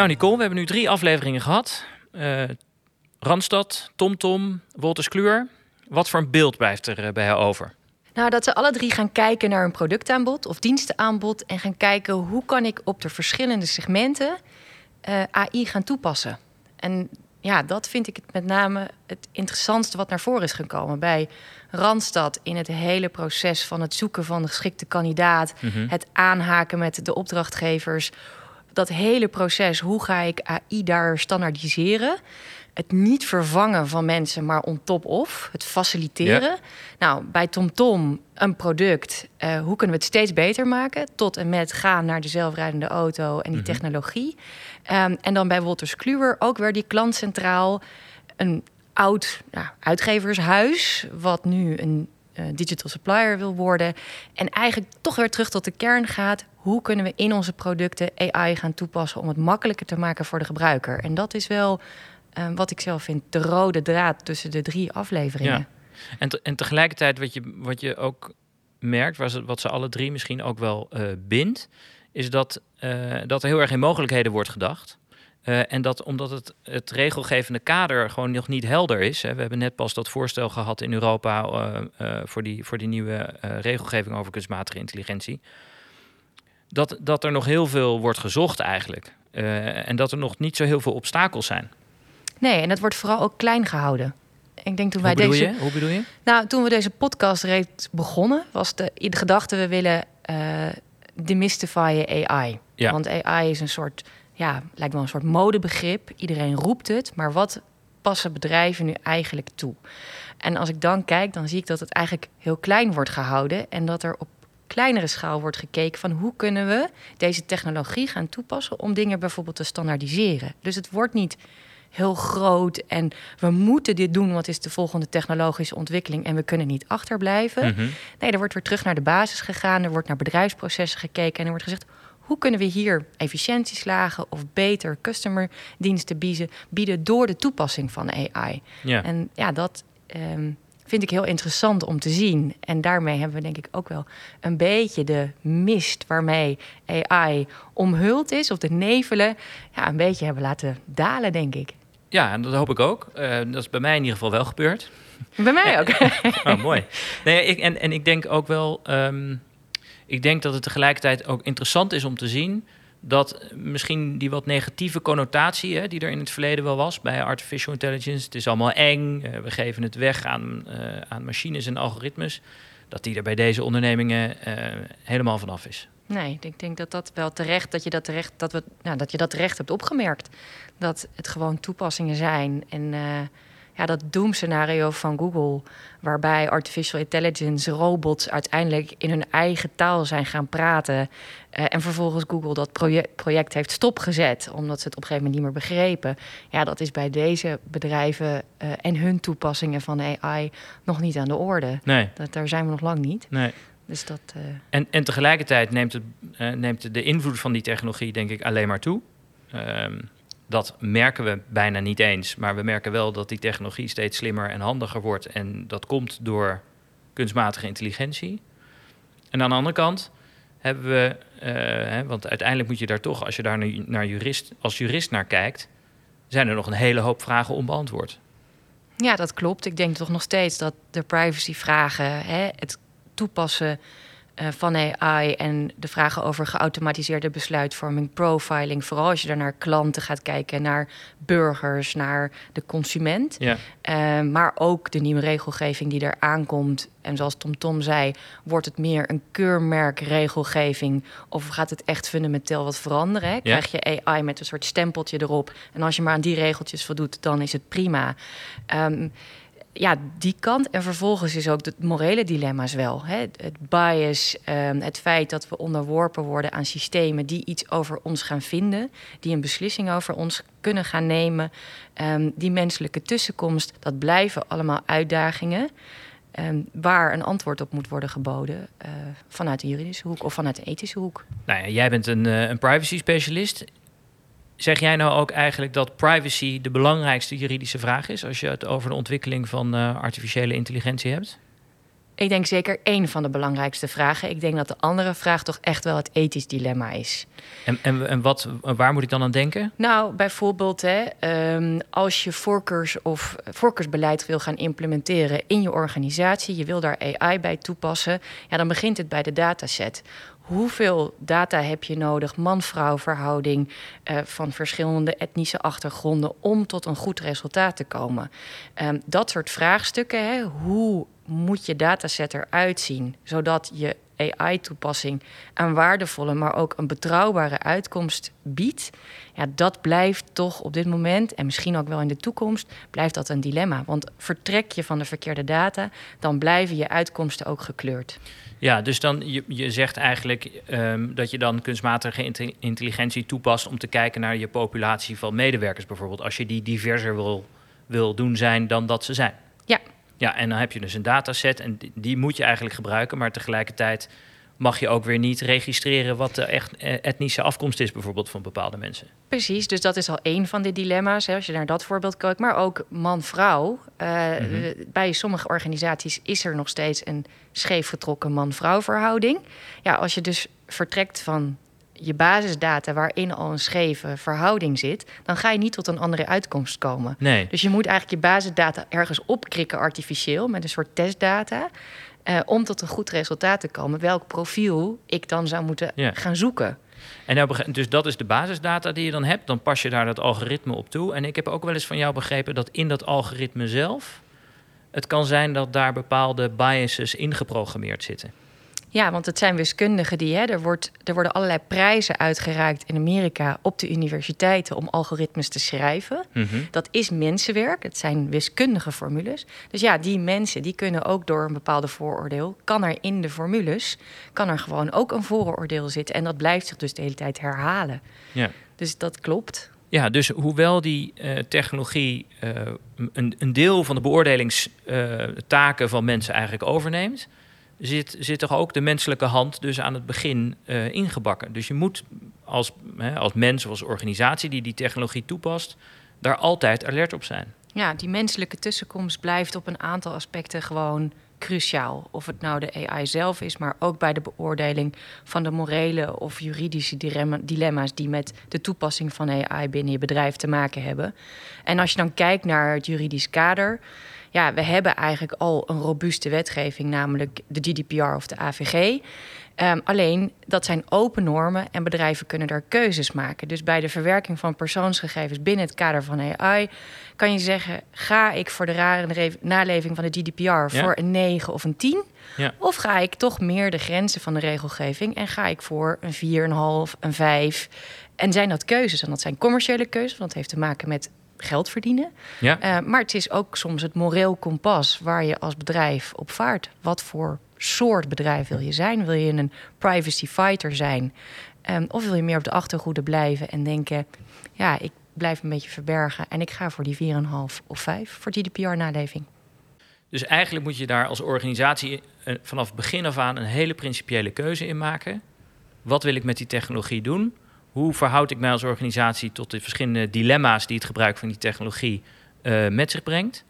Nou, Nicole, we hebben nu drie afleveringen gehad. Uh, Randstad, TomTom, Wolters Kluwer. Wat voor een beeld blijft er eh, bij jou over? Nou, dat ze alle drie gaan kijken naar een productaanbod of dienstenaanbod en gaan kijken hoe kan ik op de verschillende segmenten uh, AI gaan toepassen. En ja, dat vind ik het met name het interessantste wat naar voren is gekomen bij Randstad in het hele proces van het zoeken van de geschikte kandidaat, mhm. het aanhaken met de opdrachtgevers, dat hele proces, hoe ga ik AI daar standaardiseren? Het niet vervangen van mensen, maar on top of. Het faciliteren. Nou, bij TomTom een product. Uh, hoe kunnen we het steeds beter maken? Tot en met gaan naar de zelfrijdende auto en die mhm. technologie. Um, en dan bij Wolters Kluwer ook weer die klant centraal. Een oud nou, uitgevershuis, wat nu een uh, digital supplier wil worden. En eigenlijk toch weer terug tot de kern gaat. Hoe kunnen we in onze producten AI gaan toepassen om het makkelijker te maken voor de gebruiker? En dat is wel uh, wat ik zelf vind de rode draad tussen de drie afleveringen. En, en tegelijkertijd wat je, wat je ook merkt, wat ze, alle drie misschien ook wel uh, bindt, is dat, uh, dat er heel erg in mogelijkheden wordt gedacht. Uh, en dat omdat het, het regelgevende kader gewoon nog niet helder is. Hè, we hebben net pas dat voorstel gehad in Europa voor, die, voor die nieuwe regelgeving over kunstmatige intelligentie. Dat, dat er nog heel veel wordt gezocht eigenlijk. en dat er nog niet zo heel veel obstakels zijn. Nee, en dat wordt vooral ook klein gehouden. Ik denk toen wij Hoe deze. Je? Hoe bedoel je? Nou, toen we deze podcast reeds begonnen, was de, de gedachte: we willen demystifyen AI. Ja. Want AI is een soort ja, lijkt wel een soort modebegrip. Iedereen roept het, maar wat passen bedrijven nu eigenlijk toe? En als ik dan kijk, dan zie ik dat het eigenlijk heel klein wordt gehouden en dat er op kleinere schaal wordt gekeken van hoe kunnen we deze technologie gaan toepassen om dingen bijvoorbeeld te standaardiseren. Dus het wordt niet heel groot en we moeten dit doen, wat is de volgende technologische ontwikkeling en we kunnen niet achterblijven. Mhm. Nee, er wordt weer terug naar de basis gegaan, er wordt naar bedrijfsprocessen gekeken en er wordt gezegd hoe kunnen we hier efficiëntieslagen of beter customerdiensten bieden, bieden door de toepassing van AI? Ja. En ja, dat um, vind ik heel interessant om te zien. En daarmee hebben we denk ik ook wel een beetje de mist waarmee AI omhuld is, of de nevelen, ja, een beetje hebben laten dalen, denk ik. Ja, en dat hoop ik ook. Uh, dat is bij mij in ieder geval wel gebeurd. Bij mij ook. oh, mooi. Nee, ik, en, en ik denk ook wel. Um, ik denk dat het tegelijkertijd ook interessant is om te zien dat misschien die wat negatieve connotatie hè, die er in het verleden wel was bij artificial intelligence, het is allemaal eng, eh, we geven het weg aan, uh, aan machines en algoritmes, dat die er bij deze ondernemingen uh, helemaal vanaf is. Nee, ik denk dat dat wel terecht, dat je dat terecht, dat we, nou, dat je dat terecht hebt opgemerkt. Dat het gewoon toepassingen zijn en ja, dat doemscenario van Google, waarbij artificial intelligence robots uiteindelijk in hun eigen taal zijn gaan praten. Uh, en vervolgens Google dat project, project heeft stopgezet, omdat ze het op een gegeven moment niet meer begrepen. Ja, dat is bij deze bedrijven uh, en hun toepassingen van AI nog niet aan de orde. Nee. Dat, daar zijn we nog lang niet. Nee. Dus dat, uh... en, en tegelijkertijd neemt, het, neemt de invloed van die technologie, denk ik, alleen maar toe. Um, dat merken we bijna niet eens. Maar we merken wel dat die technologie steeds slimmer en handiger wordt. En dat komt door kunstmatige intelligentie. En aan de andere kant hebben we, uh, hè, want uiteindelijk moet je daar toch, als je daar naar jurist, als jurist naar kijkt, zijn er nog een hele hoop vragen onbeantwoord. Ja, dat klopt. Ik denk toch nog steeds dat de privacyvragen, hè, het toepassen van AI en de vragen over geautomatiseerde besluitvorming, profiling. Vooral als je daar naar klanten gaat kijken, naar burgers, naar de consument. Ja. Uh, maar ook de nieuwe regelgeving die er aankomt. En zoals Tom Tom zei, wordt het meer een keurmerkregelgeving? Of gaat het echt fundamenteel wat veranderen? Hè? Krijg je AI met een soort stempeltje erop? En als je maar aan die regeltjes voldoet, dan is het prima. Um, ja, die kant. En vervolgens is ook het morele dilemma's wel. Hè? Het bias, um, het feit dat we onderworpen worden aan systemen die iets over ons gaan vinden, die een beslissing over ons kunnen gaan nemen. Um, die menselijke tussenkomst, dat blijven allemaal uitdagingen. Um, waar een antwoord op moet worden geboden uh, vanuit de juridische hoek of vanuit de ethische hoek. Nou ja, jij bent een, uh, een privacy specialist. Zeg jij nou ook eigenlijk dat privacy de belangrijkste juridische vraag is als je het over de ontwikkeling van uh, artificiële intelligentie hebt? ik denk zeker één van de belangrijkste vragen. Ik denk dat de andere vraag toch echt wel het ethisch dilemma is. En, en, en wat, waar moet ik dan aan denken? Nou, bijvoorbeeld hè, ehm, als je voorkeurs of voorkeursbeleid wil gaan implementeren in je organisatie, je wil daar AI bij toepassen, ja, dan begint het bij de dataset hoeveel data heb je nodig, man-vrouw verhouding uh, van verschillende etnische achtergronden, om tot een goed resultaat te komen. Um, dat soort vraagstukken, hè, hoe moet je dataset eruit zien, zodat je AI-toepassing een waardevolle, maar ook een betrouwbare uitkomst biedt, ja, dat blijft toch op dit moment en misschien ook wel in de toekomst, blijft dat een dilemma. Want vertrek je van de verkeerde data, dan blijven je uitkomsten ook gekleurd. Ja, dus dan je, je zegt eigenlijk um, dat je dan kunstmatige intelligentie toepast om te kijken naar je populatie van medewerkers bijvoorbeeld, als je die diverser wil, wil doen zijn dan dat ze zijn. Ja. En dan heb je dus een dataset en die, die moet je eigenlijk gebruiken, maar tegelijkertijd mag je ook weer niet registreren wat de echt eh, etnische afkomst is, bijvoorbeeld van bepaalde mensen. Precies, dus dat is al één van de dilemma's, hè, als je naar dat voorbeeld kijkt. Maar ook man-vrouw. Uh, mm Bij sommige organisaties is er nog steeds een scheef getrokken man-vrouw verhouding. Ja, als je dus vertrekt van je basisdata waarin al een scheve verhouding zit, dan ga je niet tot een andere uitkomst komen. Nee. Dus je moet eigenlijk je basisdata ergens opkrikken artificieel met een soort testdata. Uh, om tot een goed resultaat te komen, welk profiel ik dan zou moeten gaan zoeken. En nou, dus dat is de basisdata die je dan hebt. Dan pas je daar dat algoritme op toe. En ik heb ook wel eens van jou begrepen dat in dat algoritme zelf. Het kan zijn dat daar bepaalde biases ingeprogrammeerd zitten. Ja, want het zijn wiskundigen die. Hè, er, wordt, er worden allerlei prijzen uitgereikt in Amerika op de universiteiten om algoritmes te schrijven. Mhm. Dat is mensenwerk. Het zijn wiskundige formules. Dus ja, die mensen die kunnen ook door een bepaalde vooroordeel. Kan er in de formules kan er gewoon ook een vooroordeel zitten. En dat blijft zich dus de hele tijd herhalen. Ja. Dus dat klopt. Ja, dus hoewel die uh, technologie uh, een, een, deel van de beoordelingstaken uh, van mensen eigenlijk overneemt, zit, zit toch ook de menselijke hand dus aan het begin uh, ingebakken. Dus je moet als, hè, als mens of als organisatie die die technologie toepast, daar altijd alert op zijn. Ja, die menselijke tussenkomst blijft op een aantal aspecten gewoon cruciaal. Of het nou de AI zelf is, maar ook bij de beoordeling van de morele of juridische dilemma's die met de toepassing van AI binnen je bedrijf te maken hebben. En als je dan kijkt naar het juridisch kader ja, we hebben eigenlijk al een robuuste wetgeving, namelijk de GDPR of de AVG. Um, alleen dat zijn open normen en bedrijven kunnen daar keuzes maken. Dus bij de verwerking van persoonsgegevens binnen het kader van AI kan je zeggen: ga ik voor de rare naleving van de GDPR voor een 9 of een 10? Ja. Of ga ik toch meer de grenzen van de regelgeving en ga ik voor een 4,5, een 5? En zijn dat keuzes? En dat zijn commerciële keuzes, want dat heeft te maken met geld verdienen. Ja. Uh, maar het is ook soms het moreel kompas waar je als bedrijf op vaart. Wat voor soort bedrijf wil je zijn? Wil je een privacy fighter zijn? Um, of wil je meer op de achtergoede blijven en denken: ja, ik blijf een beetje verbergen en ik ga voor die 4,5 of 5 voor GDPR-naleving. Dus eigenlijk moet je daar als organisatie eh, vanaf begin af aan een hele principiële keuze in maken. Wat wil ik met die technologie doen? Hoe verhoud ik mij als organisatie tot de verschillende dilemma's die het gebruik van die technologie uh, met zich brengt?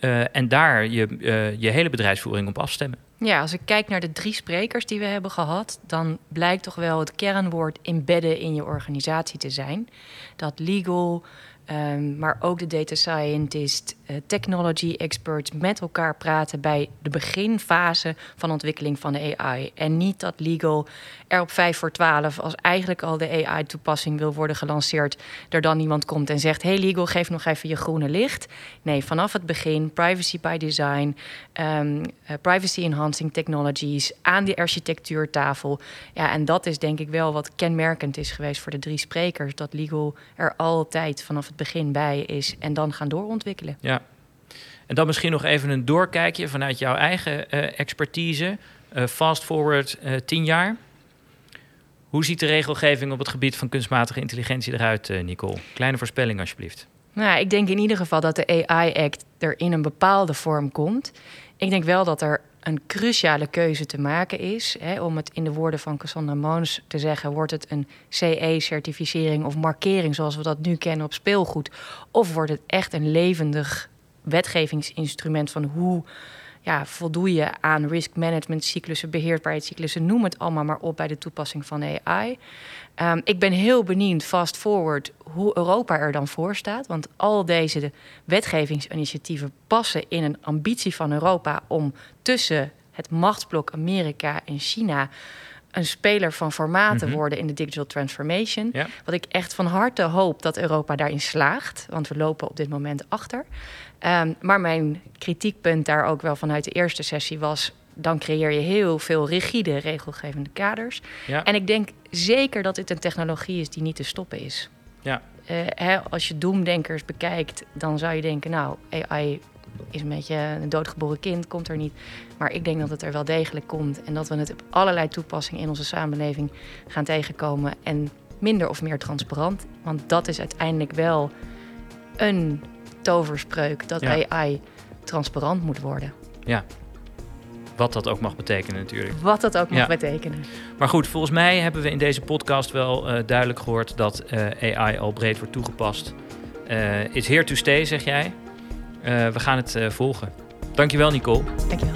Uh, en daar je, uh, je hele bedrijfsvoering op afstemmen. Ja, als ik kijk naar de drie sprekers die we hebben gehad, dan blijkt toch wel het kernwoord embedden in je organisatie te zijn. Dat legal, Um, maar ook de data scientist, uh, technology experts met elkaar praten bij de beginfase van ontwikkeling van de AI. En niet dat legal er op 5 voor 12, als eigenlijk al de AI-toepassing wil worden gelanceerd, er dan iemand komt en zegt: Hey legal, geef nog even je groene licht. Nee, vanaf het begin, privacy by design, um, uh, privacy enhancing technologies aan die architectuurtafel. Ja, en dat is denk ik wel wat kenmerkend is geweest voor de drie sprekers: dat legal er altijd vanaf het begin bij is en dan gaan doorontwikkelen. Ja. En dan misschien nog even een doorkijkje vanuit jouw eigen uh, expertise. Uh, fast forward uh, tien jaar. Hoe ziet de regelgeving op het gebied van kunstmatige intelligentie eruit, Nicole? Kleine voorspelling alsjeblieft. Nou, ik denk in ieder geval dat de AI-act er in een bepaalde vorm komt. Ik denk wel dat er een cruciale keuze te maken is. Hè, om het in de woorden van Cassandra Moons te zeggen: wordt het een CE-certificering of markering zoals we dat nu kennen op speelgoed? Of wordt het echt een levendig wetgevingsinstrument van hoe ja, voldoe je aan risk management cyclussen, beheerbaarheidscyclussen, noem het allemaal maar op bij de toepassing van AI. Ehm, ik ben heel benieuwd, fast forward, hoe Europa er dan voor staat. Want al deze wetgevingsinitiatieven passen in een ambitie van Europa om tussen het machtsblok Amerika en China een speler van formaat te mhm. worden in de digital transformation. Wat ik echt van harte hoop dat Europa daarin slaagt, want we lopen op dit moment achter. Ehm, maar mijn kritiekpunt daar ook wel vanuit de eerste sessie was dan creëer je heel veel rigide regelgevende kaders. Ja. En ik denk zeker dat dit een technologie is die niet te stoppen is. Ja. Uh, hè, als je doemdenkers bekijkt, dan zou je denken, nou, AI is een beetje een doodgeboren kind, komt er niet. Maar ik denk dat het er wel degelijk komt en dat we het op allerlei toepassingen in onze samenleving gaan tegenkomen. En minder of meer transparant. Want dat is uiteindelijk wel een toverspreuk dat AI transparant moet worden. Ja, wat dat ook mag betekenen natuurlijk. Wat dat ook mag betekenen. Maar goed, volgens mij hebben we in deze podcast wel uh, duidelijk gehoord dat uh, AI al breed wordt toegepast. Uh, is here to stay, zeg jij. We gaan het volgen. Dankjewel, Nicole. Dankjewel.